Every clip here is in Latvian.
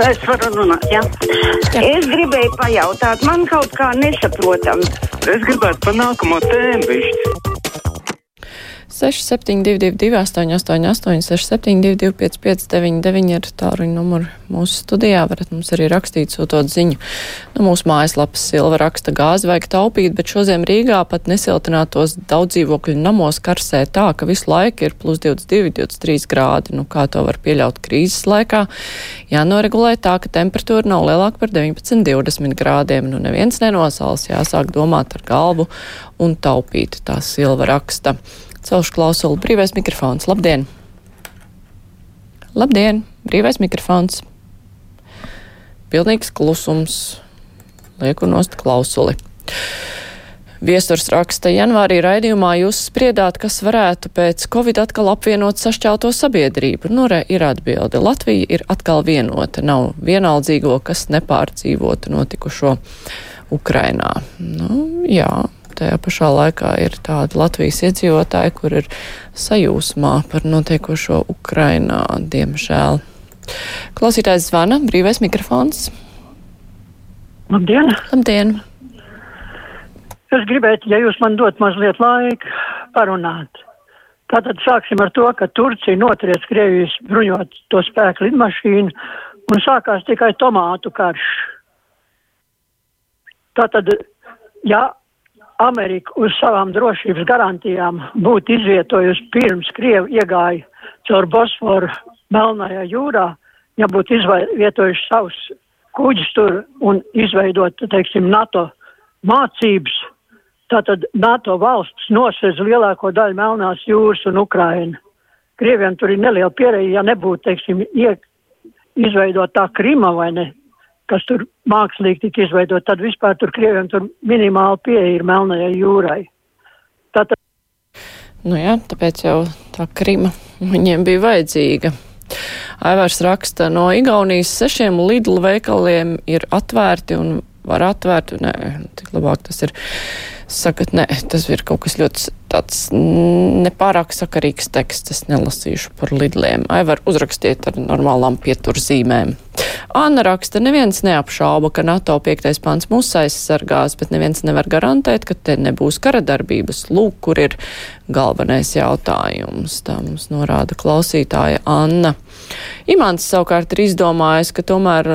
Es varu runāt, jā. jā. Es gribēju pajautāt, man kaut kā nesaprotam. Es gribētu pa nākamo tēmu višķi. 6722, 888, 672, 559, ir tāruņa numuri mūsu studijā. Varat mums arī rakstīt, sūtot ziņu. No mūsu mājaslapas Silva raksta gāzi vajag taupīt, bet šodien Rīgā pat nesiltinātos daudz dzīvokļu namos karsē tā, ka visu laiku ir plus 22, 23 grādi. Nu, kā to var pieļaut krīzes laikā? Jānoregulē tā, ka temperatūra nav lielāka par 19, 20 grādiem. Nu, neviens nenosals, jāsāk domāt ar galvu un taupīt, tā Silva raksta. Celšu klausulu. Brīvais mikrofons. Labdien! Labdien! Brīvais mikrofons. Pilnīgs klusums. Lieku nost klausuli. Viesturs raksta, janvārī raidījumā jūs spriedāt, kas varētu pēc Covid atkal apvienot sašķelto sabiedrību. Nu, re, ir atbilde. Latvija ir atkal vienota, nav vienaldzīgo, kas nepārdzīvotu notikušo Ukrainā. Nu, jā, tajā pašā laikā ir tādi Latvijas iedzīvotāji, kur ir sajūsmā par notiekošo Ukrainā, diemžēl. Klausītājs zvana, brīvais mikrofons. Labdien! Labdien! Es gribētu, ja jūs man dot mazliet laika parunāt. Tātad sāksim ar to, ka Turcija notriec Krievijas bruņot to spēku lidmašīnu un sākās tikai tomātu karš. Tātad, ja Amerika uz savām drošības garantijām būtu izvietojusi pirms Krievi iegāja caur Bosforu Melnajā jūrā, ja būtu izvietojuši savus kuģus tur un izveidot, teiksim, NATO mācības, tātad NATO valsts nosēdz lielāko daļu Melnās jūras un Ukraina. Krieviem tur ir neliela pieredze, ja nebūtu, teiksim, ie, izveidot tā Krima vai ne, kas tur mākslīgi tika izveidot, tad vispār tur Krieviem tur minimāli pieeja ir Melnajai jūrai. Tātad... Nu jā, tāpēc jau tā Krima viņiem bija vajadzīga. Aivārs raksta, no Igaunijas sešiem Lidl veikaliem ir atvērti un var atvērt, nē, tik labāk tas ir sakat, nē, tas ir kaut kas ļoti tāds nepārāk sakarīgs teksts. Es nelasīšu par lidliem. Ai var uzrakstiet ar normālām pieturzīmēm. Anna raksta, neviens neapšauba, ka NATO piektais pants mūs aizsargās, bet neviens nevar garantēt, ka te nebūs kara darbības. Lūk, kur ir galvenais jautājums. Tā mums norāda klausītāja Anna. Imants savukārt ir izdomājis, ka tomēr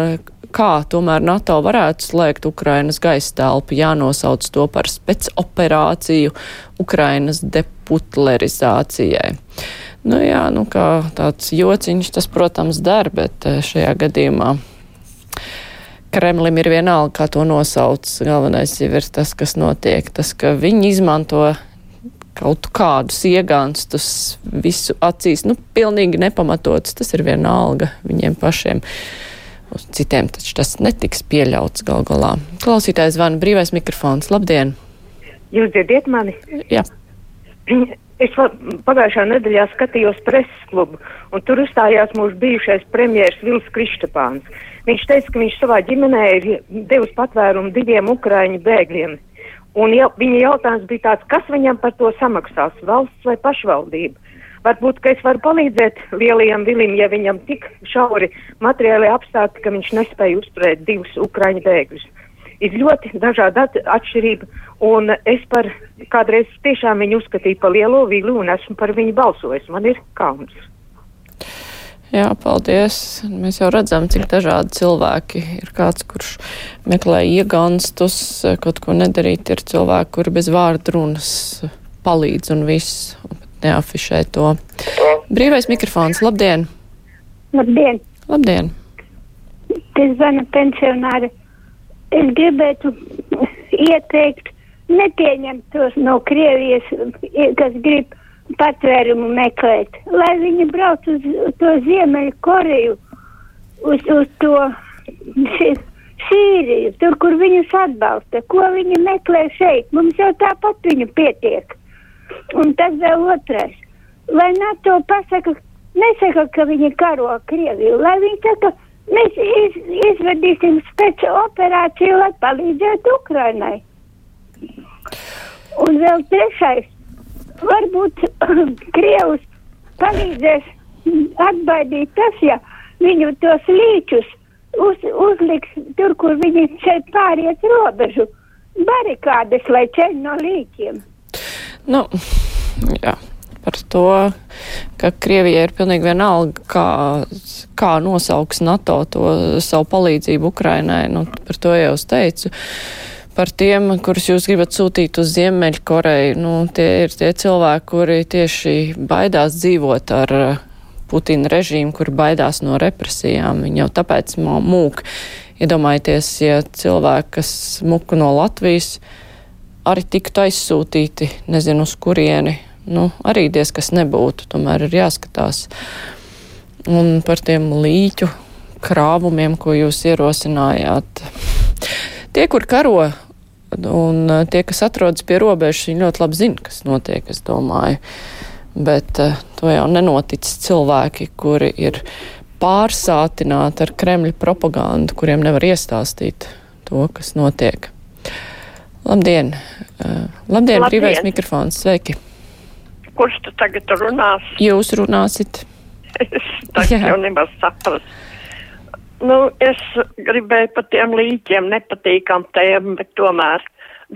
kā tomēr NATO varētu slēgt Ukrainas gaisa telpu, jānosauc to par spēcoperāciju Ukrainas deputlerizācijai. Nu jā, nu kā tāds jociņš tas, protams, der, bet eh, šajā gadījumā Kremlim ir vienalga, kā to nosauc. Galvenais jau ir tas, kas notiek, tas, ka viņi izmanto kaut kādus iegānstus visu acīs, nu, pilnīgi nepamatots, tas ir vienalga viņiem pašiem uz citiem taču tas netiks pieļauts gal galā. Klausītājs zvana brīvais mikrofons. Labdien! Jūs dzirdiet mani? Jā. Es pagājušā nedēļā skatījos preses klubu, un tur uzstājās mūsu bijušais premjers Vils Kristapāns. Viņš teica, ka viņš savā ģimenē ir devis patvērumu diviem ukraiņu bēgļiem. Un jau, viņa jautājums bija tāds, kas viņam par to samaksās, valsts vai pašvaldība? Varbūt, ka es varu palīdzēt lielajam vilim, ja viņam tik šauri materiāli apstāti, ka viņš nespēja uzturēt divus ukraiņu bēgļus. Ir ļoti dažāda atšķirība, un es par kādreiz tiešām viņu uzskatīju par lielo vilu un esmu par viņu balsojis. Man ir kauns. Jā, paldies. Mēs jau redzam, cik dažādi cilvēki ir. Kāds, kurš meklē iegānstus, kaut ko nedarīt, ir cilvēki, kuri bez vārdu runas palīdz un viss neafišē to. Brīvais mikrofons, labdien! Labdien! Labdien! Te zvana pensionāri. Es gribētu ieteikt nepieņemt tos no Krievijas, kas grib patvērumu meklēt, lai viņi brauc uz to Ziemeļu Koreju, uz, uz to Sīriju, tur, kur viņus atbalsta. Ko viņi meklē šeit? Mums jau tāpat viņu pietiek. Un tas vēl otrais. Lai NATO pasaka, nesaka, ka viņi karo Krieviju, lai viņi saka, mēs iz, izvedīsim spēcu operāciju, lai palīdzētu Ukrainai. Un vēl trešais, varbūt Krievus palīdzēs atbaidīt tas, ja viņu tos līčus uz, uzliks tur, kur viņi šeit pāriet robežu, barikādes, lai ceļ no līķiem. Nu, jā, par to, ka Krievija ir pilnīgi vienalga, kā, kā nosauks NATO to savu palīdzību Ukrainai. Nu, par to jau es teicu. Par tiem, kurus jūs gribat sūtīt uz Ziemeļkoreju, nu, tie ir tie cilvēki, kuri tieši baidās dzīvot ar Putina režīmu, kur baidās no represijām. Viņi jau tāpēc mūk. Iedomājieties, ja cilvēki, kas muka no Latvijas, arī tiktu aizsūtīti, nezinu, uz kurieni, nu, arī diez kas nebūtu, tomēr ir jāskatās. Un par tiem līķu krāvumiem, ko jūs ierosinājāt. Tie, kur karo, un tie, kas atrodas pie robežas, viņi ļoti labi zina, kas notiek, es domāju. Bet uh, to jau nenoticis cilvēki, kuri ir pārsātināti ar Kremļa propagandu, kuriem nevar iestāstīt to, kas notiek. Labdien! Uh, labdien, labdien. brīvais mikrofons! Sveiki! Kurš tu tagad runās? Jūs runāsit. es tagad jau nemaz saprast. Nu, es gribēju par tiem līķiem nepatīkam tēm, bet tomēr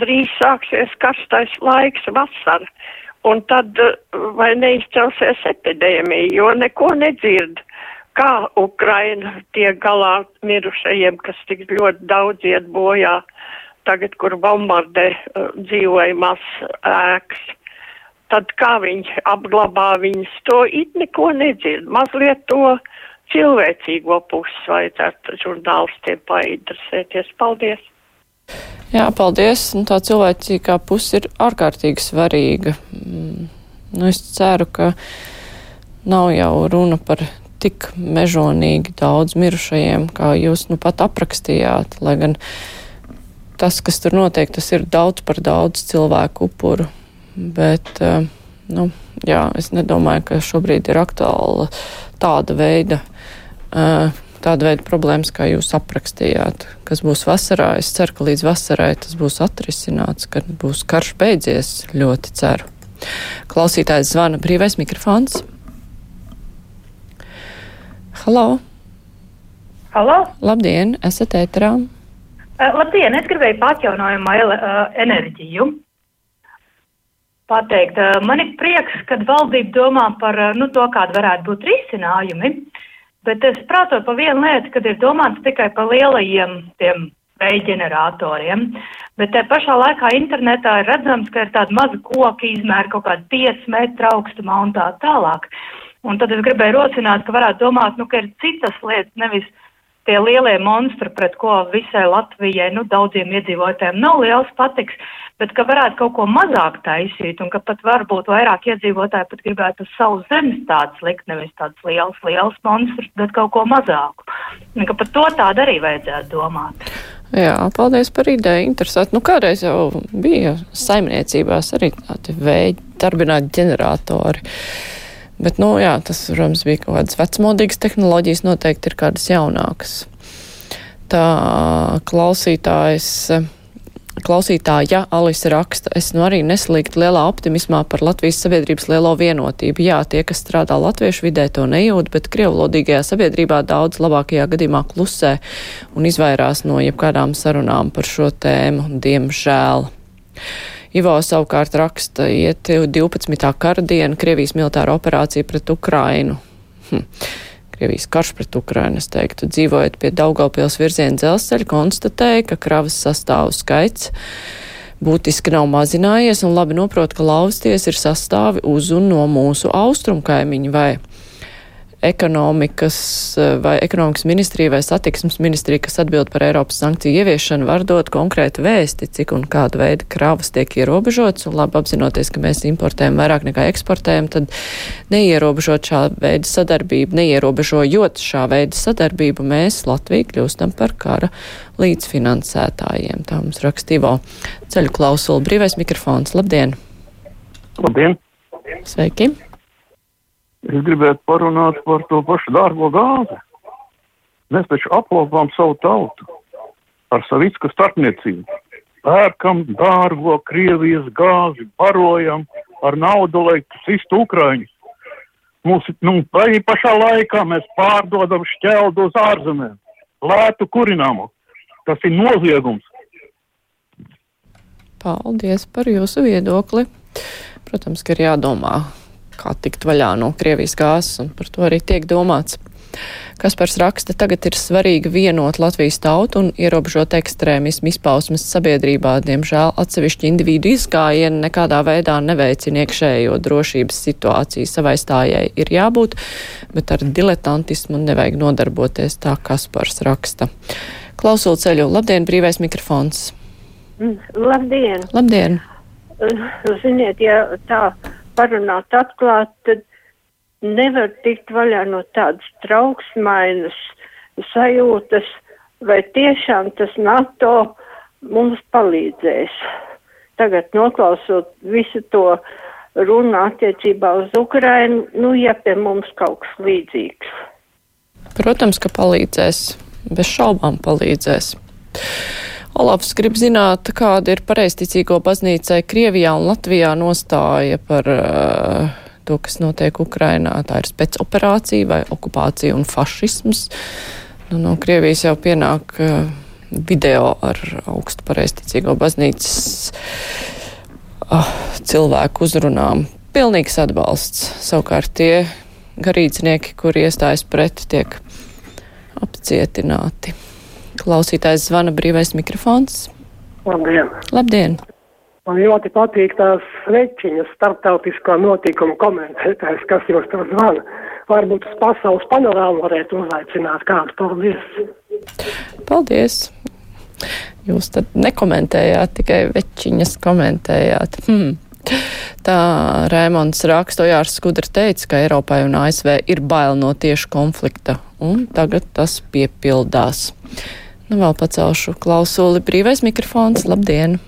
drīz sāksies karstais laiks vasara. Un tad vai neizcelsies epidēmija, jo neko nedzird, kā Ukraina tiek galā mirušajiem, kas tik ļoti daudz iet bojā, tagad, kur bombardē uh, dzīvojamās ēkas. Tad kā viņi apglabā viņas, to it neko nedzird. Mazliet to cilvēcīgo pusi vajadzētu žurnālistiem painteresēties. Paldies! Jā, paldies. Un tā cilvēcīgā puse ir ārkārtīgi svarīga. Mm, nu, es ceru, ka nav jau runa par tik mežonīgi daudz mirušajiem, kā jūs nu pat aprakstījāt, lai gan tas, kas tur notiek, tas ir daudz par daudz cilvēku upuru. Bet, eh, nu, jā, es nedomāju, ka šobrīd ir aktuāla tāda veida uh, tāda veida problēmas, kā jūs aprakstījāt, kas būs vasarā. Es ceru, ka līdz vasarai tas būs atrisināts, kad būs karš beidzies. Ļoti ceru. Klausītājs zvana brīvais mikrofons. Halo! Halo! Labdien, esat ēterā! Uh, labdien, es gribēju patjaunojumu uh, enerģiju. Pateikt, uh, man ir prieks, kad valdība domā par uh, nu, to, kāda varētu būt risinājumi. Uh, Bet es prātoju par vienu lietu, kad ir domāts tikai par lielajiem tiem vēja ģeneratoriem, bet te pašā laikā internetā ir redzams, ka ir tāda maza koka izmēra kaut kāda 5 metra augstumā un tā tālāk. Un tad es gribēju rosināt, ka varētu domāt, nu, ka ir citas lietas, nevis tie lielie monstri, pret ko visai Latvijai, nu, daudziem iedzīvotājiem nav liels patiks, bet ka varētu kaut ko mazāk taisīt un ka pat varbūt vairāk iedzīvotāji pat gribētu uz savus zemes tāds likt, nevis tāds liels, liels monstrs, bet kaut ko mazāku. Un ka par to tādu arī vajadzētu domāt. Jā, paldies par ideju. Interesanti. Nu, kādreiz jau bija saimniecībās arī tādi veidi darbināti ģeneratori. Bet, nu, jā, tas, protams, bija kaut kādas vecmodīgas tehnoloģijas, noteikti ir kādas jaunākas. Tā klausītājs Klausītāja Alise raksta, es nu arī neslīgtu lielā optimismā par Latvijas sabiedrības lielo vienotību. Jā, tie, kas strādā latviešu vidē, to nejūt, bet krievlodīgajā sabiedrībā daudz labākajā gadījumā klusē un izvairās no jebkādām sarunām par šo tēmu, diemžēl. Ivo savukārt raksta, iet 12. kara diena, Krievijas militāra operācija pret Ukrainu. Hm. Krievijas karš pret Ukrainu, es teiktu, dzīvojot pie Daugaupils virziena dzelzceļa, konstatēja, ka kravas sastāvu skaits būtiski nav mazinājies un labi noprot, ka lausties ir sastāvi uz un no mūsu austrumu kaimiņu vai ekonomikas vai ekonomikas ministrija vai satiksmes ministrija, kas atbild par Eiropas sankciju ieviešanu, var dot konkrētu vēsti, cik un kāda veida kravas tiek ierobežotas, un labi apzinoties, ka mēs importējam vairāk nekā eksportējam, tad neierobežot šā veida sadarbību, neierobežojot šā veida sadarbību, mēs Latviju kļūstam par kara līdzfinansētājiem. Tā mums rakstīvo ceļu klausulu brīvais mikrofons. Labdien! Labdien! Sveiki! Es gribētu parunāt par to pašu dārgo gāzi. Mēs taču aplopām savu tautu ar savicku starpniecību. Pērkam dārgo Krievijas gāzi, barojam ar naudu, lai sistu Ukraiņus. Mūsu, nu, vai pašā laikā mēs pārdodam šķeldu uz ārzemēm. lētu kurināmo. Tas ir noziegums. Paldies par jūsu viedokli. Protams, ka ir jādomā, kā tikt vaļā no Krievijas gāzes, un par to arī tiek domāts. Kaspars raksta, tagad ir svarīgi vienot Latvijas tautu un ierobežot ekstrēmismu izpausmes sabiedrībā. Diemžēl atsevišķi individu izgājieni nekādā veidā neveicina iekšējo drošības situāciju. Savai stājai ir jābūt, bet ar diletantismu nevajag nodarboties, tā Kaspars raksta. Klausot ceļu, labdien, brīvais mikrofons! Labdien! Labdien! Ziniet, ja tā parunāt atklāt, tad nevar tikt vaļā no tādas trauksmainas sajūtas, vai tiešām tas NATO mums palīdzēs. Tagad noklausot visu to runu attiecībā uz Ukrainu, nu, ja pie mums kaut kas līdzīgs. Protams, ka palīdzēs, bez šaubām palīdzēs. Olafs grib zināt, kāda ir pareisticīgo baznīcai Krievijā un Latvijā nostāja par uh, to, kas notiek Ukrainā. Tā ir spēcoperācija vai okupācija un fašisms. Nu, no Krievijas jau pienāk uh, video ar augstu pareisticīgo baznīcas uh, cilvēku uzrunām. Pilnīgs atbalsts. Savukārt tie garīdznieki, kuri iestājas pret, tiek apcietināti. Klausītājs zvana brīvais mikrofons. Labdien! Labdien! Man ļoti patīk tās večiņas starptautiskā notikuma komentētājs, kas jūs tur zvana. Varbūt uz pasaules panorāmu varētu uzaicināt kādu. Paldies! Paldies! Jūs tad nekomentējāt, tikai večiņas komentējāt. Hmm. Tā Rēmons Rākstojārs Skudra teica, ka Eiropai un ASV ir bail no tieši konflikta, un tagad tas piepildās. Nu, vēl pacelšu klausuli brīvais mikrofons. Labdien!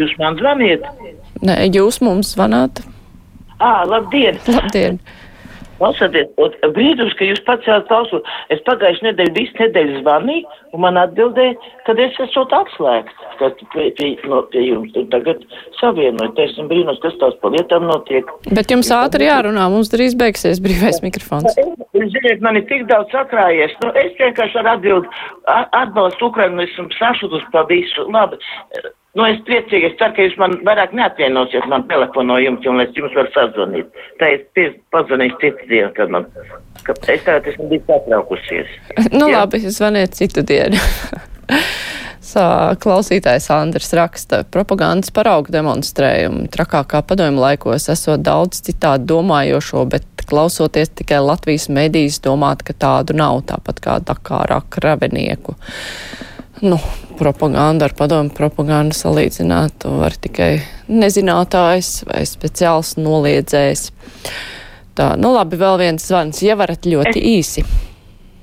Jūs man zvaniet? Nē, jūs mums zvanāt. Ā, labdien! Labdien! Klausieties, brīdus, ka jūs pacēlat klausu, es pagājušajā nedēļu, visu nedēļu zvanīju, un man atbildēja, ka es esmu atslēgts, kad pie, pie, no, pie jums, un tagad savienojot, es esmu brīnus, kas tās pa lietām notiek. Bet jums ātri jārunā, mums drīz beigsies brīvais mikrofons. Ziniet, man ir tik daudz sakrājies, nu, es vienkārši ar atbildu, atbalstu Ukrainu, esmu sašutus pa visu, labi. Nu, es priecīgi, es ceru, ka jūs man vairāk neatvienosiet man telefonu no jums, un es jums varu sazvanīt. Tā es pazvanīšu citu dienu, kad man, es tagad esmu bijis satraukusies. nu, Jā? labi, zvaniet citu dienu. Klausītājs Andris raksta, propagandas paraugu demonstrējumu trakākā padomju laikos esot daudz citādi domājošo, bet klausoties tikai Latvijas medijas domāt, ka tādu nav, tāpat kā Dakārā kravenieku nu, propaganda ar padomu propagandu salīdzināt. To var tikai nezinātājs vai speciāls noliedzējs. Tā, nu labi, vēl viens zvans, ja varat ļoti īsi.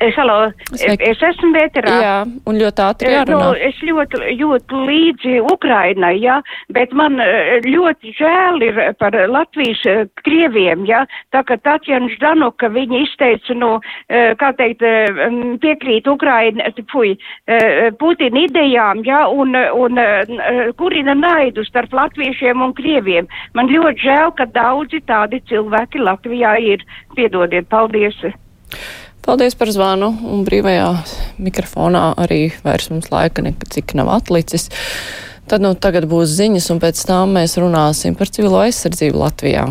Es, halo, es, es esmu veterāns. Jā, un ļoti ātri jārunā. Nu, es ļoti jūtu līdzi Ukrainai, jā, bet man ļoti žēl ir par Latvijas krieviem, jā, tā ka Tatjana Ždanuka, viņa izteica, nu, kā teikt, piekrīt Ukraina, fuj, Putina idejām, jā, un, un kurina naidu starp latviešiem un krieviem. Man ļoti žēl, ka daudzi tādi cilvēki Latvijā ir. Piedodiet, paldies! Paldies par zvanu, un brīvajā mikrofonā arī vairs mums laika nekad nav atlicis. Tad nu tagad būs ziņas, un pēc tam mēs runāsim par civilo aizsardzību Latvijā.